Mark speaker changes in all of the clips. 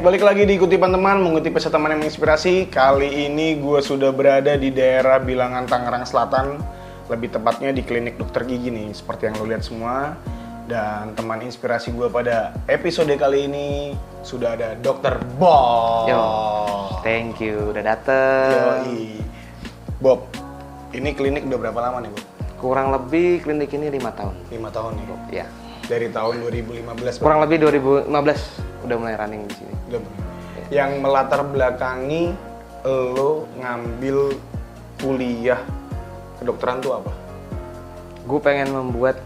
Speaker 1: Balik lagi di Kutipan Teman, mengutip pesan teman yang menginspirasi. Kali ini gue sudah berada di daerah Bilangan Tangerang Selatan, lebih tepatnya di klinik dokter gigi nih, seperti yang lo lihat semua. Dan teman inspirasi gue pada episode kali ini sudah ada Dokter Bob.
Speaker 2: Yo, thank you udah dateng.
Speaker 1: Yoi. Bob, ini klinik udah berapa lama nih Bob?
Speaker 2: Kurang lebih klinik ini lima tahun.
Speaker 1: 5 tahun nih Bob.
Speaker 2: Ya,
Speaker 1: Dari tahun 2015 Bob.
Speaker 2: kurang lebih 2015 udah mulai running di sini.
Speaker 1: Udah, Bob. Yang melatar belakangi lo ngambil kuliah kedokteran tuh apa?
Speaker 2: Gue pengen membuat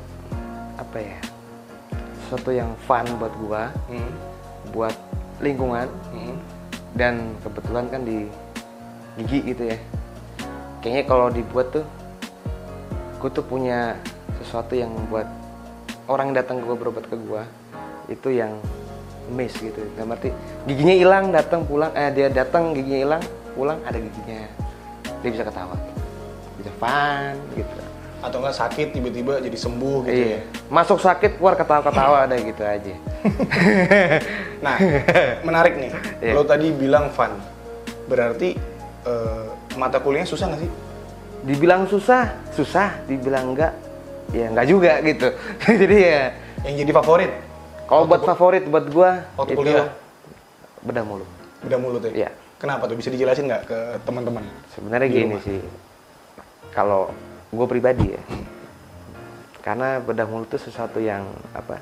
Speaker 2: apa ya, sesuatu yang fun buat gua,
Speaker 1: Hmm.
Speaker 2: buat lingkungan,
Speaker 1: Hmm.
Speaker 2: dan kebetulan kan di gigi gitu ya. Kayaknya kalau dibuat tuh, gue tuh punya sesuatu yang membuat orang datang ke gua berobat ke gua itu yang miss gitu. Gak ngerti giginya hilang datang pulang, eh dia datang giginya hilang pulang ada giginya, dia bisa ketawa, bisa fun gitu.
Speaker 1: Atau enggak sakit tiba-tiba jadi sembuh gitu
Speaker 2: iya.
Speaker 1: ya?
Speaker 2: Masuk sakit keluar ketawa-ketawa ada gitu aja.
Speaker 1: Nah, menarik nih.
Speaker 2: Iya.
Speaker 1: Lo tadi bilang fun. Berarti eh, mata kuliahnya susah nggak sih?
Speaker 2: Dibilang susah, susah. Dibilang enggak, ya enggak juga gitu. Jadi ya
Speaker 1: Yang jadi favorit?
Speaker 2: Kalau buat favorit buat gua
Speaker 1: Waktu
Speaker 2: itu
Speaker 1: kuliah?
Speaker 2: bedah mulu.
Speaker 1: Udah mulut ya?
Speaker 2: Iya.
Speaker 1: Kenapa tuh? Bisa dijelasin nggak ke teman-teman?
Speaker 2: Sebenarnya gini
Speaker 1: rumah.
Speaker 2: sih. Kalau gue pribadi ya. Karena bedah mulut itu sesuatu yang apa?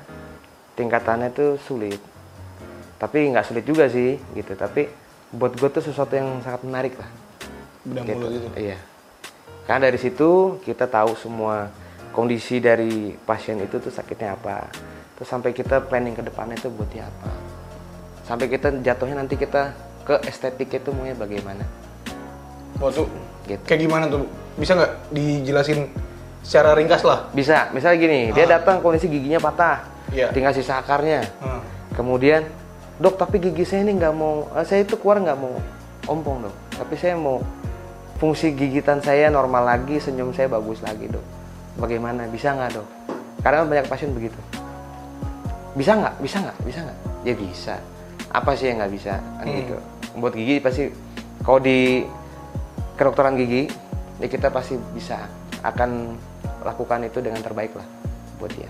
Speaker 2: Tingkatannya itu sulit. Tapi nggak sulit juga sih gitu. Tapi buat gue tuh sesuatu yang sangat menarik lah.
Speaker 1: Bedah
Speaker 2: Gitu.
Speaker 1: mulut itu.
Speaker 2: Iya. Karena dari situ kita tahu semua kondisi dari pasien itu tuh sakitnya apa. Terus sampai kita planning ke depannya itu buat apa. Sampai kita jatuhnya nanti kita ke estetik itu maunya bagaimana.
Speaker 1: Oh, tuh
Speaker 2: Gitu.
Speaker 1: kayak gimana tuh? Bisa nggak dijelasin secara ringkas lah?
Speaker 2: Bisa, misalnya gini, dia datang kondisi giginya patah,
Speaker 1: Iya.
Speaker 2: tinggal sisa akarnya.
Speaker 1: Hmm.
Speaker 2: Kemudian, dok tapi gigi saya ini nggak mau, eh, saya itu keluar nggak mau ompong dok. Tapi saya mau fungsi gigitan saya normal lagi, senyum saya bagus lagi dok. Bagaimana? Bisa nggak dok? Karena banyak pasien begitu. Bisa nggak? Bisa nggak? Bisa nggak? Ya bisa. Apa sih yang nggak bisa? Kan
Speaker 1: Hmm.
Speaker 2: gitu. Buat gigi pasti, kalau di kedokteran gigi, ya kita pasti bisa akan lakukan itu dengan terbaik lah buat dia.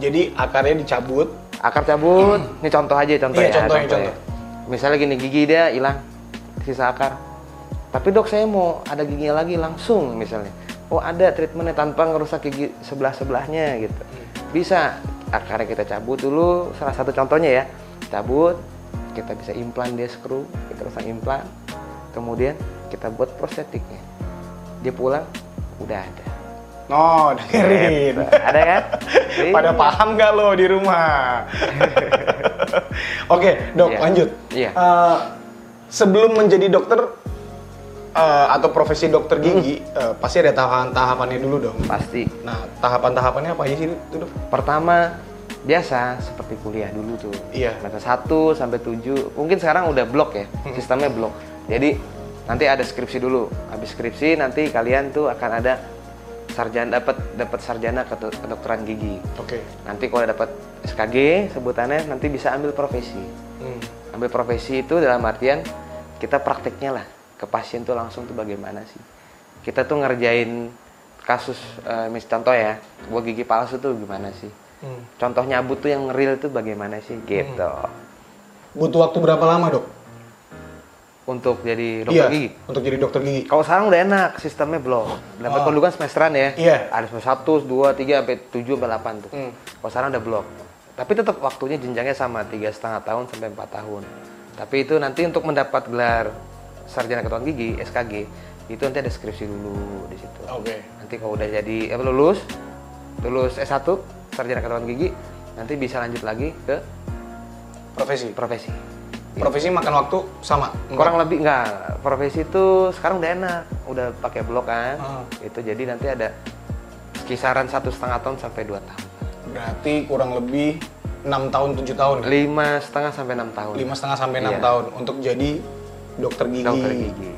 Speaker 1: Jadi akarnya dicabut.
Speaker 2: Akar cabut, ini contoh aja contoh
Speaker 1: Iya,
Speaker 2: ya.
Speaker 1: contoh,
Speaker 2: contoh
Speaker 1: contoh.
Speaker 2: ya. Misalnya gini gigi dia hilang, sisa akar. Tapi dok saya mau ada giginya lagi langsung misalnya. Oh ada treatmentnya tanpa ngerusak gigi sebelah sebelahnya gitu. Bisa akarnya kita cabut dulu. Salah satu contohnya ya, cabut, kita bisa implan dia skru, kita pasang implan. Kemudian kita buat prostetiknya. Dia pulang, udah ada.
Speaker 1: No, dengerin.
Speaker 2: Gitu. Ada kan?
Speaker 1: Pada
Speaker 2: Iya.
Speaker 1: paham nggak lo di rumah? Oke, dok,
Speaker 2: Iya.
Speaker 1: lanjut.
Speaker 2: Iya.
Speaker 1: Eh, sebelum menjadi dokter eh, atau profesi dokter gigi,
Speaker 2: Hmm.
Speaker 1: eh, pasti ada tahapan-tahapannya dulu dong.
Speaker 2: Pasti.
Speaker 1: Nah, tahapan-tahapannya apa aja sih itu, dok?
Speaker 2: Pertama biasa seperti kuliah dulu tuh.
Speaker 1: Iya.
Speaker 2: Semester 1 sampai 7. Mungkin sekarang udah blok ya.
Speaker 1: Hmm.
Speaker 2: Sistemnya blok. Jadi nanti ada skripsi dulu. Habis skripsi nanti kalian tuh akan ada sarjana dapat dapat sarjana kedo- kedokteran gigi.
Speaker 1: Oke.
Speaker 2: Nanti kalau dapat SKG sebutannya nanti bisa ambil profesi.
Speaker 1: Hmm.
Speaker 2: Ambil profesi itu dalam artian kita prakteknya lah ke pasien tuh langsung tuh bagaimana sih. Kita tuh ngerjain kasus eh, mis contoh ya, buat gigi palsu tuh gimana sih?
Speaker 1: Hmm.
Speaker 2: Contoh nyabut tuh yang real tuh bagaimana sih gitu.
Speaker 1: Butuh waktu berapa lama, dok?
Speaker 2: Untuk jadi dokter
Speaker 1: iya,
Speaker 2: gigi.
Speaker 1: untuk jadi dokter gigi.
Speaker 2: Kalau sekarang udah enak, sistemnya belum. Dapat
Speaker 1: Oh.
Speaker 2: dulu kan semesteran ya.
Speaker 1: Iya.
Speaker 2: Ada semester 1, 2, 3 sampai 7 sampai 8 tuh.
Speaker 1: Hmm.
Speaker 2: Kalau sekarang udah blok. Tapi tetap waktunya jenjangnya sama tiga setengah tahun sampai 4 tahun. Tapi itu nanti untuk mendapat gelar sarjana kedokteran gigi SKG itu nanti ada skripsi dulu di situ.
Speaker 1: Oke.
Speaker 2: Nanti kalau udah jadi apa lulus lulus S1 sarjana kedokteran gigi nanti bisa lanjut lagi ke
Speaker 1: Profesi.
Speaker 2: profesi.
Speaker 1: Profesi makan waktu sama.
Speaker 2: Kurang lebih enggak profesi itu sekarang udah enak, udah pakai blok kan.
Speaker 1: Ah.
Speaker 2: Itu jadi nanti ada kisaran satu setengah tahun sampai dua tahun.
Speaker 1: Berarti kurang lebih enam tahun tujuh tahun.
Speaker 2: Lima setengah sampai enam tahun.
Speaker 1: lima setengah sampai enam
Speaker 2: Iya.
Speaker 1: tahun untuk jadi dokter gigi.
Speaker 2: Dokter gigi.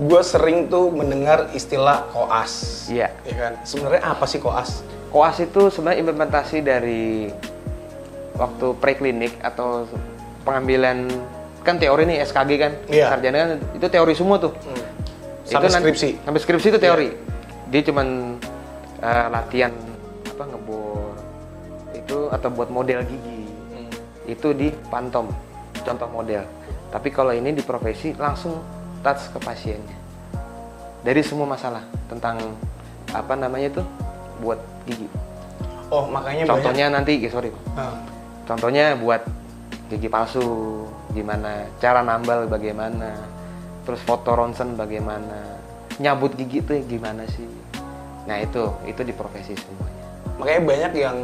Speaker 1: Gue sering tuh mendengar istilah koas.
Speaker 2: Iya.
Speaker 1: Ya kan. Sebenarnya apa sih koas?
Speaker 2: Koas itu sebenarnya implementasi dari waktu preklinik atau pengambilan kan teori nih SKG kan
Speaker 1: Iya.
Speaker 2: sarjana kan itu teori semua tuh
Speaker 1: Sampai
Speaker 2: nanti-
Speaker 1: skripsi.
Speaker 2: sampai skripsi itu teori dia cuman eh, latihan apa ngebor itu atau buat model gigi itu di pantom contoh model tapi kalau ini di profesi langsung touch ke pasiennya. Dari semua masalah tentang apa namanya itu? Buat gigi.
Speaker 1: Oh, makanya
Speaker 2: contohnya nanti eh, sorry.
Speaker 1: Banyak. Ah.
Speaker 2: contohnya buat gigi palsu gimana cara nambal bagaimana terus foto ronsen bagaimana nyabut gigi tuh gimana sih? Nah itu itu di profesi semuanya.
Speaker 1: Makanya banyak yang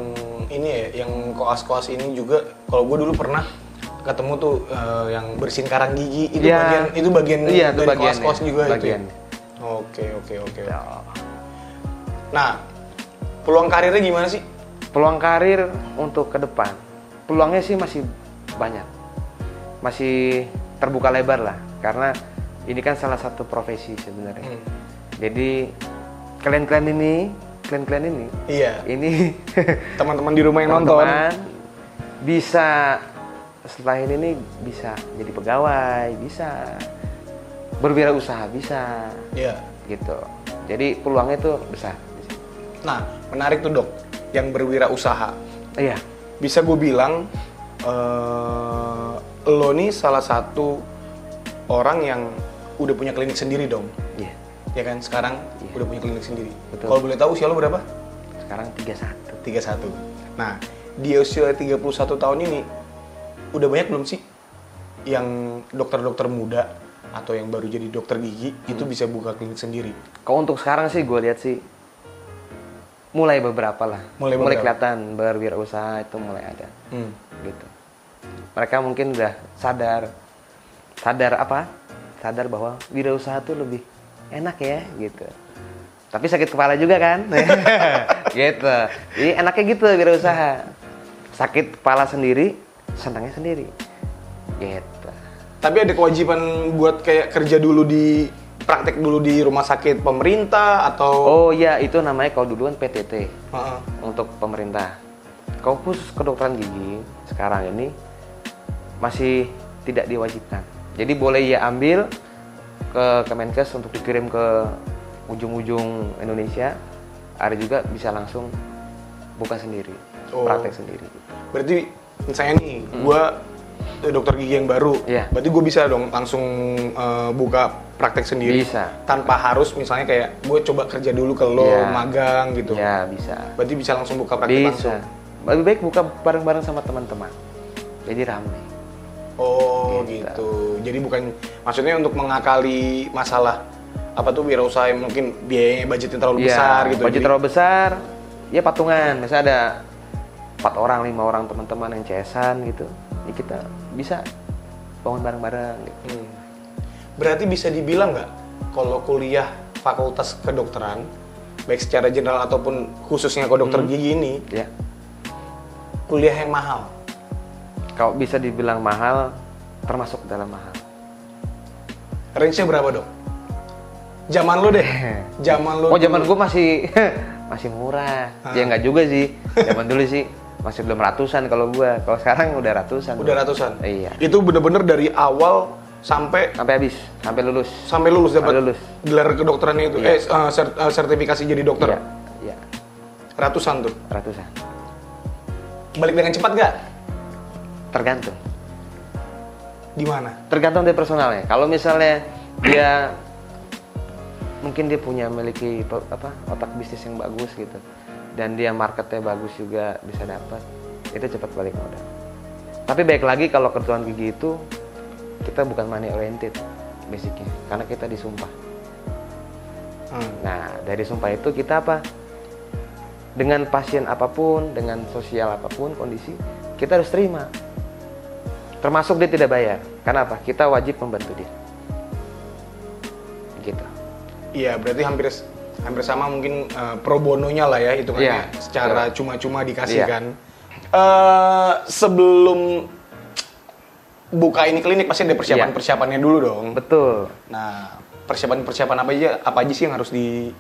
Speaker 1: ini ya, yang koas-koas ini juga. Kalau gue dulu pernah ketemu tuh eh, yang bersihin karang gigi itu
Speaker 2: Iya.
Speaker 1: bagian itu bagian
Speaker 2: Iya, itu
Speaker 1: dari
Speaker 2: bagian
Speaker 1: koas-koas
Speaker 2: ya,
Speaker 1: juga itu. ya?
Speaker 2: bagian.
Speaker 1: Oke, oke, oke. Nah, peluang karirnya gimana sih?
Speaker 2: peluang karir untuk ke depan peluangnya sih masih banyak masih terbuka lebar lah karena ini kan salah satu profesi sebenarnya
Speaker 1: Hmm.
Speaker 2: jadi kalian-kalian ini kalian-kalian ini
Speaker 1: Iya.
Speaker 2: ini
Speaker 1: Teman-teman di rumah yang nonton.
Speaker 2: teman-teman bisa setelah ini nih bisa jadi pegawai bisa berwirausaha bisa
Speaker 1: Iya.
Speaker 2: gitu jadi peluangnya itu besar.
Speaker 1: Nah, menarik tuh dok, yang berwirausaha.
Speaker 2: iya
Speaker 1: Bisa gue bilang, eh lo nih salah satu orang yang udah punya klinik sendiri dong.
Speaker 2: iya
Speaker 1: Ya kan, sekarang
Speaker 2: Iya.
Speaker 1: udah punya klinik sendiri.
Speaker 2: Betul.
Speaker 1: Kalau boleh tahu usia lo berapa?
Speaker 2: sekarang 31
Speaker 1: 31. Nah, di usia 31 tahun ini, udah banyak belum sih yang dokter-dokter muda atau yang baru jadi dokter gigi itu
Speaker 2: Hmm.
Speaker 1: bisa buka klinik sendiri?
Speaker 2: Kalau untuk sekarang sih gue lihat sih mulai beberapa lah.
Speaker 1: Mulai beberapa.
Speaker 2: kelihatan berwirausaha itu mulai ada
Speaker 1: Hmm.
Speaker 2: gitu. Mereka mungkin udah sadar sadar apa? Sadar bahwa wirausaha tuh lebih enak ya gitu. Tapi sakit kepala juga kan? gitu. Jadi enaknya gitu wirausaha. Sakit kepala sendiri, senangnya sendiri. Gitu.
Speaker 1: Tapi ada kewajiban buat kayak kerja dulu di praktek dulu di rumah sakit pemerintah atau
Speaker 2: Oh iya, itu namanya kalau dulu kan PTT.
Speaker 1: Heeh.
Speaker 2: untuk pemerintah. Kalau khusus kedokteran gigi sekarang ini masih tidak diwajibkan. Jadi boleh ya ambil ke Kemenkes untuk dikirim ke ujung-ujung Indonesia. Ada juga bisa langsung buka sendiri,
Speaker 1: Oh.
Speaker 2: praktek sendiri.
Speaker 1: berarti misalnya nih gua eh, dokter gigi yang baru,
Speaker 2: Iya.
Speaker 1: berarti gue bisa dong langsung eh, buka praktek sendiri
Speaker 2: Bisa.
Speaker 1: tanpa harus misalnya kayak gue coba kerja dulu ke lo
Speaker 2: Iya.
Speaker 1: magang gitu.
Speaker 2: Ya bisa.
Speaker 1: Berarti bisa langsung buka praktek langsung.
Speaker 2: Bisa. Lebih baik buka bareng-bareng sama teman-teman. Jadi ramai.
Speaker 1: Oh
Speaker 2: Gitu.
Speaker 1: gitu. Jadi bukan maksudnya untuk mengakali masalah apa tuh wirausaha yang mungkin biayanya budgetnya terlalu
Speaker 2: Iya,
Speaker 1: besar gitu.
Speaker 2: budget
Speaker 1: Jadi-
Speaker 2: terlalu besar, ya patungan. Misalnya ada empat orang, lima orang teman-teman yang CS-an gitu, ya kita bisa bangun bareng-bareng. Gitu.
Speaker 1: Hmm. Berarti bisa dibilang nggak kalau kuliah fakultas kedokteran, baik secara general ataupun khususnya ke dokter
Speaker 2: Hmm.
Speaker 1: gigi ini,
Speaker 2: Ya,
Speaker 1: kuliah yang mahal.
Speaker 2: kalau bisa dibilang mahal, termasuk dalam mahal.
Speaker 1: Range-nya berapa dok? Zaman lu deh. Zaman lu.
Speaker 2: Oh, zaman gue masih masih murah. Ya nggak juga sih. Zaman dulu sih masih belum ratusan kalau gua. Kalau sekarang udah ratusan.
Speaker 1: Udah ratusan.
Speaker 2: Iya.
Speaker 1: Itu bener-bener dari awal sampai
Speaker 2: Sampai habis, sampai lulus.
Speaker 1: sampai lulus dapat
Speaker 2: Sampai lulus.
Speaker 1: gelar kedokterannya itu.
Speaker 2: Iya.
Speaker 1: Eh, eh, ser- eh, sertifikasi jadi dokter.
Speaker 2: Iya, iya,
Speaker 1: Ratusan tuh.
Speaker 2: ratusan.
Speaker 1: Balik dengan cepat nggak?
Speaker 2: Tergantung.
Speaker 1: Di mana?
Speaker 2: tergantung dari personalnya. Kalau misalnya dia mungkin dia punya memiliki apa otak bisnis yang bagus gitu dan dia marketnya bagus juga bisa dapat itu cepat balik modal. Tapi baik lagi kalau kedokteran gigi itu kita bukan money oriented basicnya karena kita disumpah.
Speaker 1: Hmm.
Speaker 2: Nah dari sumpah itu kita apa? Dengan pasien apa pun, dengan sosial apa pun kondisi kita harus terima. Termasuk dia tidak bayar. Karena apa? Kita wajib membantu dia. Gitu.
Speaker 1: Iya, berarti hampir hampir sama mungkin eh, pro bononya lah ya hitungannya
Speaker 2: Iya,
Speaker 1: secara
Speaker 2: betul.
Speaker 1: cuma-cuma dikasih
Speaker 2: Iya.
Speaker 1: kan. Eh, sebelum buka ini klinik pasti ada
Speaker 2: Iya.
Speaker 1: persiapan-persiapannya dulu dong.
Speaker 2: Betul.
Speaker 1: Nah, persiapan-persiapan apa aja apa aja sih yang harus di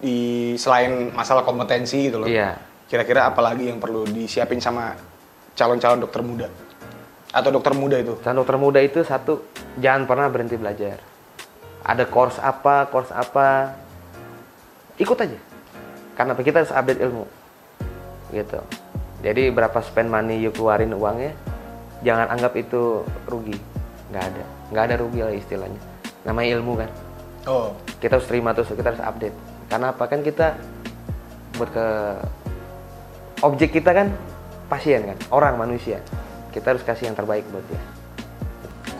Speaker 1: di selain masalah kompetensi gitu loh.
Speaker 2: Iya.
Speaker 1: Kira-kira apa lagi yang perlu disiapin sama calon-calon dokter muda? Atau dokter muda itu?
Speaker 2: Pesan dokter muda itu satu, jangan pernah berhenti belajar. Ada course apa, course apa, ikut aja. Karena kita harus update ilmu. Gitu. Jadi berapa spend money you keluarin uangnya, jangan anggap itu rugi. Nggak ada. Nggak ada rugi lah istilahnya. Namanya ilmu kan.
Speaker 1: Oh,
Speaker 2: Kita harus terima terus, kita harus update. Karena apa? Kan kita buat ke objek kita kan pasien kan, orang manusia. Kita harus kasih yang terbaik buat dia.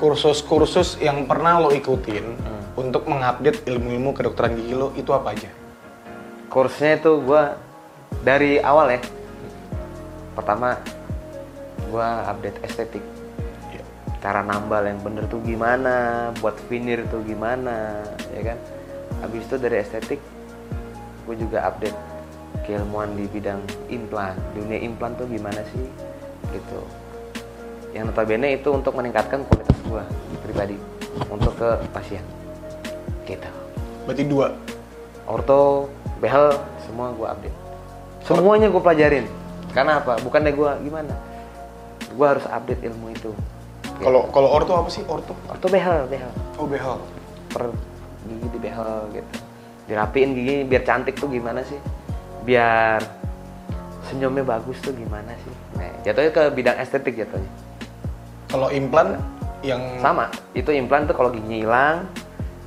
Speaker 1: kursus-kursus yang pernah lo ikutin
Speaker 2: Hmm.
Speaker 1: untuk mengupdate ilmu-ilmu kedokteran gigi lo itu apa aja?
Speaker 2: Kursnya itu gua dari awal ya. Pertama gua update estetik.
Speaker 1: Iya.
Speaker 2: Cara nambal yang bener tuh gimana, buat veneer tuh gimana, ya kan? Habis itu dari estetik gue juga update keilmuan di bidang implan. Dunia implan tuh gimana sih? Gitu. Yang notabene itu untuk meningkatkan kualitas gua pribadi untuk ke pasien. Gitu
Speaker 1: Berarti dua.
Speaker 2: orto, behel, semua gue update. Semuanya gue pelajarin. Karena apa? Bukannya gue gimana? Gue harus update ilmu itu. Gitu.
Speaker 1: Kalau kalau orto apa sih orto?
Speaker 2: orto behel, behel.
Speaker 1: Oh behel.
Speaker 2: Per gigi di behel gitu. Dirapiin gigi biar cantik tuh gimana sih? Biar senyumnya bagus tuh gimana sih? Nah, jatuhnya ke bidang estetik jatuhnya.
Speaker 1: Kalau implan yang
Speaker 2: Sama, itu implan tuh kalau giginya hilang,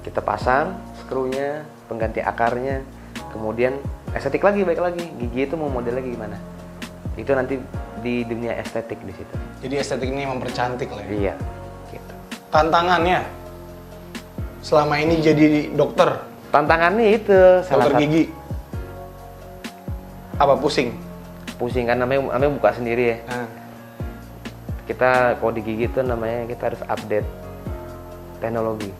Speaker 2: kita pasang skrunya, pengganti akarnya, kemudian estetik lagi, baik lagi. Gigi itu mau modelnya gimana? Itu nanti di dunia estetik di situ.
Speaker 1: jadi estetik ini mempercantik lah ya.
Speaker 2: Iya, gitu.
Speaker 1: Tantangannya selama ini jadi dokter,
Speaker 2: Tantangannya itu salah
Speaker 1: dokter gigi. Apa pusing?
Speaker 2: pusing kan namanya namanya buka sendiri ya.
Speaker 1: Nah,
Speaker 2: Kita kalau di gigi itu namanya kita harus update teknologi.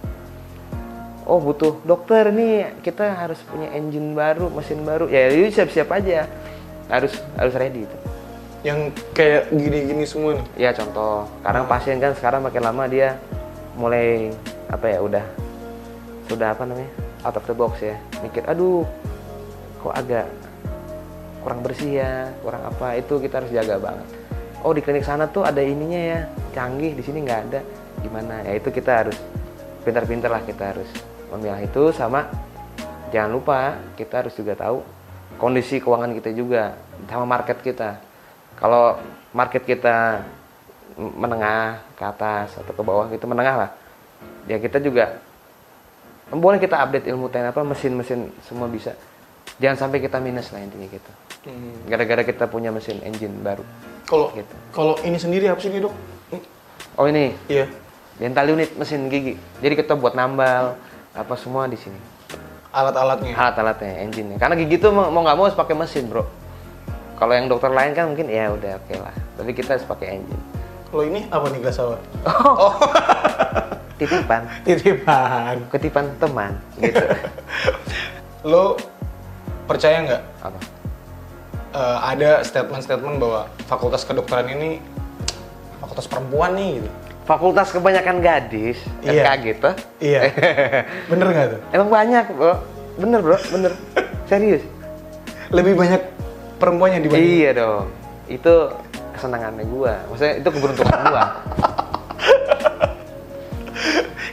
Speaker 2: Oh butuh dokter nih. Kita harus punya engine baru, mesin baru. Ya itu siap-siap aja. Harus harus ready itu.
Speaker 1: yang kayak gini-gini semua nih.
Speaker 2: Ya contoh, kadang pasien kan sekarang makin lama dia mulai apa ya udah sudah apa namanya? Out of the box ya. Mikir aduh kok agak kurang bersih ya kurang apa. Itu kita harus jaga banget. Oh di klinik sana tuh ada ininya ya. Canggih di sini nggak ada. Gimana? Ya itu kita harus pintar-pintar lah kita harus memilah itu sama jangan lupa kita harus juga tahu kondisi keuangan kita juga sama market kita. Kalau market kita menengah ke atas atau ke bawah gitu menengah lah. Ya kita juga boleh kita update ilmu teknik apa mesin-mesin semua bisa. Jangan sampai kita minus lah intinya gitu. Gara-gara kita punya mesin engine baru.
Speaker 1: Kalau
Speaker 2: Gitu.
Speaker 1: kalau ini sendiri apa sih dok?
Speaker 2: oh ini?
Speaker 1: Iya.
Speaker 2: dental unit mesin gigi. Jadi kita buat nambal apa semua di sini?
Speaker 1: Alat-alatnya.
Speaker 2: alat-alatnya engine karena gigi tuh mau nggak mau harus pakai mesin bro. Kalau yang dokter lain kan mungkin ya udah oke lah. Tapi kita harus pakai engine.
Speaker 1: Kalau ini apa nih gelas apa?
Speaker 2: titipan.
Speaker 1: Titipan.
Speaker 2: ketipan teman gitu.
Speaker 1: Lo percaya nggak?
Speaker 2: Apa?
Speaker 1: Eh, ada statement-statement bahwa fakultas kedokteran ini fakultas perempuan nih gitu?
Speaker 2: Fakultas kebanyakan gadis
Speaker 1: Iya.
Speaker 2: FK gitu
Speaker 1: Iya. Bener nggak tuh?
Speaker 2: emang banyak bro bener bro bener serius
Speaker 1: Lebih banyak perempuannya dibanding
Speaker 2: iya dong itu kesenangannya gua maksudnya itu keberuntungan gua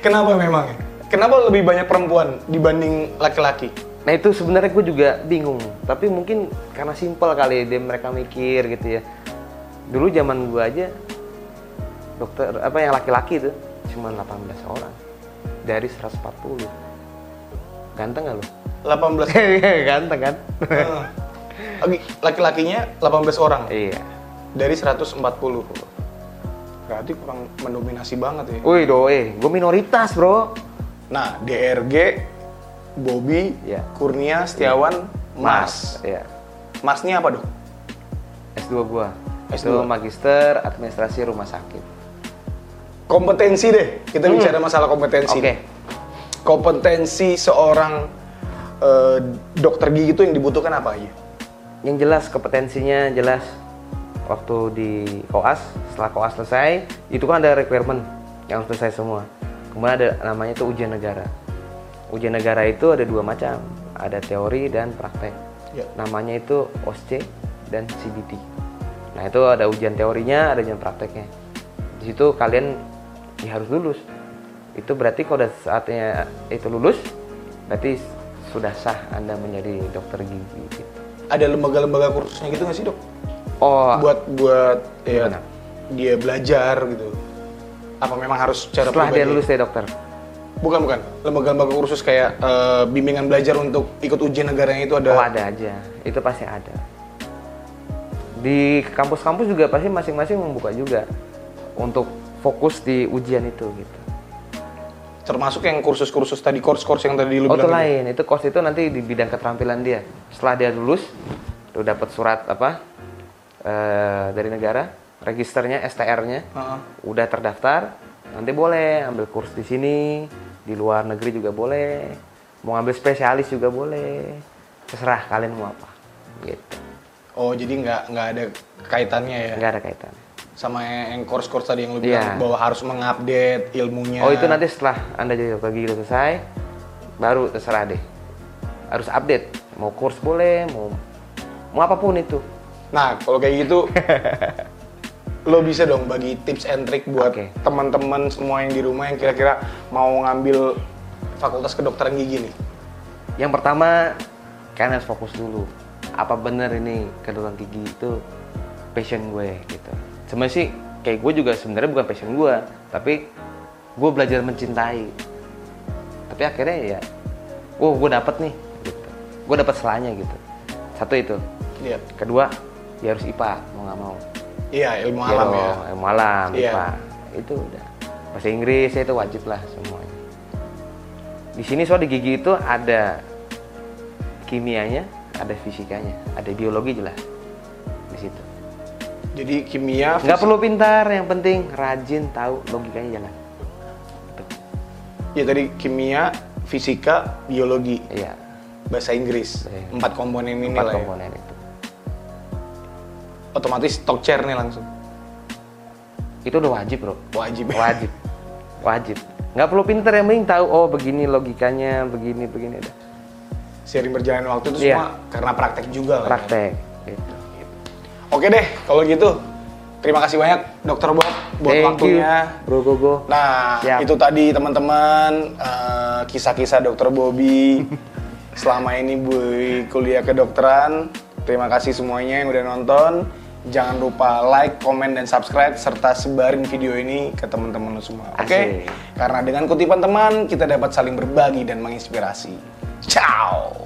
Speaker 1: Kenapa memang? ya? Kenapa lebih banyak perempuan dibanding laki-laki?
Speaker 2: Nah itu sebenarnya gue juga bingung, tapi mungkin karena simpel kali dia mereka mikir gitu ya. Dulu zaman gue aja dokter apa yang laki-laki itu cuma 18 orang dari 140. Ganteng gak lu?
Speaker 1: 18
Speaker 2: Ganteng kan?
Speaker 1: Lagi- Laki-lakinya 18 orang
Speaker 2: iya.
Speaker 1: dari 140. Berarti kurang mendominasi banget ya.
Speaker 2: Wih doe, gue minoritas bro.
Speaker 1: Nah, DRG, Bobby,
Speaker 2: Iya.
Speaker 1: Kurnia, Setiawan, Mas.
Speaker 2: Iya.
Speaker 1: Masnya apa dok?
Speaker 2: S2 gue.
Speaker 1: S2.
Speaker 2: Itu magister administrasi rumah sakit.
Speaker 1: Kompetensi deh. Kita bicara masalah kompetensi.
Speaker 2: Hmm. Oke.
Speaker 1: Kompetensi seorang eh, dokter gigi itu yang dibutuhkan apa aja?
Speaker 2: Yang jelas kompetensinya jelas waktu di koas setelah koas selesai itu kan ada requirement yang harus selesai semua kemudian ada namanya itu ujian negara ujian negara itu ada dua macam ada teori dan praktek
Speaker 1: Ya.
Speaker 2: namanya itu OSCE dan CBT nah itu ada ujian teorinya ada ujian prakteknya di situ kalian ya harus lulus itu berarti kalau udah saatnya itu lulus berarti sudah sah anda menjadi dokter gigi gitu.
Speaker 1: Ada lembaga-lembaga kursusnya gitu nggak sih dok?
Speaker 2: oh
Speaker 1: Buat buat ya,
Speaker 2: Gimana?
Speaker 1: dia belajar gitu. Apa memang harus secara
Speaker 2: setelah dia
Speaker 1: pribadi?
Speaker 2: lulus ya dokter
Speaker 1: Bukan bukan. Lembaga-lembaga kursus kayak eh, bimbingan belajar untuk ikut ujian negaranya itu ada.
Speaker 2: oh ada aja itu pasti ada di kampus-kampus juga pasti masing-masing membuka juga untuk fokus di ujian itu gitu
Speaker 1: Termasuk yang kursus-kursus tadi course-course yang tadi lu
Speaker 2: Oh itu
Speaker 1: bilang.
Speaker 2: lain, itu course itu nanti di bidang keterampilan dia. Setelah dia lulus, lu dapat surat apa eh, dari negara, registernya, STR-nya,
Speaker 1: Heeh.
Speaker 2: udah terdaftar, nanti boleh ambil kurs di sini, di luar negeri juga boleh, mau ambil spesialis juga boleh, terserah kalian mau apa, gitu.
Speaker 1: Oh jadi nggak nggak ada kaitannya ya
Speaker 2: Nggak ada kaitan.
Speaker 1: Sama yang course-course tadi yang lu
Speaker 2: Iya.
Speaker 1: bilang bahwa harus mengupdate ilmunya.
Speaker 2: Oh itu nanti setelah anda jadi gigi udah selesai, baru terserah deh. Harus update, mau kurs boleh, mau mau apa pun itu.
Speaker 1: Nah kalau kayak gitu, lo bisa dong bagi tips and trick buat
Speaker 2: Oke.
Speaker 1: teman-teman semua yang di rumah yang kira-kira mau ngambil fakultas kedokteran gigi nih.
Speaker 2: Yang pertama, kalian harus fokus dulu. Apa bener ini kedokteran gigi itu passion gue gitu. Sebenarnya sih kayak gue juga sebenarnya bukan passion gue, tapi gue belajar mencintai. Tapi akhirnya ya, oh gue dapet nih, gitu. Gue dapet selanya gitu. Satu itu.
Speaker 1: Iya.
Speaker 2: Kedua, ya harus IPA mau nggak mau.
Speaker 1: Iya ilmu
Speaker 2: Iya
Speaker 1: alam ya.
Speaker 2: ilmu alam,
Speaker 1: Iya.
Speaker 2: IPA. Itu udah. Bahasa Inggris ya itu wajib lah semuanya. Di sini soal di gigi itu ada kimianya, ada fisikanya, ada biologi jelas di situ.
Speaker 1: Jadi kimia.
Speaker 2: Nggak perlu pintar, yang penting rajin tahu logikanya jalan.
Speaker 1: Ya tadi kimia, fisika, biologi,
Speaker 2: Iya,
Speaker 1: bahasa Inggris.
Speaker 2: Iya.
Speaker 1: Empat komponen ini
Speaker 2: empat
Speaker 1: lah ya.
Speaker 2: komponen itu.
Speaker 1: Otomatis talk chair nih langsung.
Speaker 2: Itu udah wajib bro.
Speaker 1: Wajib.
Speaker 2: Wajib, wajib. Nggak perlu pintar, yang penting tahu oh begini logikanya, begini begini. Udah.
Speaker 1: Seiring berjalan waktu itu
Speaker 2: Iya.
Speaker 1: semua karena praktek juga ya.
Speaker 2: Praktek. Gitu.
Speaker 1: Oke deh, kalau gitu. Terima kasih banyak Dokter Bob buat
Speaker 2: Thank
Speaker 1: waktunya.
Speaker 2: you, bro Gogo.
Speaker 1: Nah,
Speaker 2: Siap.
Speaker 1: itu tadi teman-teman eh, kisah-kisah Dokter Bobby selama ini bu kuliah kedokteran. Terima kasih semuanya yang udah nonton. Jangan lupa like, komen, dan subscribe serta sebarin video ini ke teman-teman lu semua. Oke?
Speaker 2: Asik.
Speaker 1: Karena dengan kutipan teman kita dapat saling berbagi dan menginspirasi. Ciao.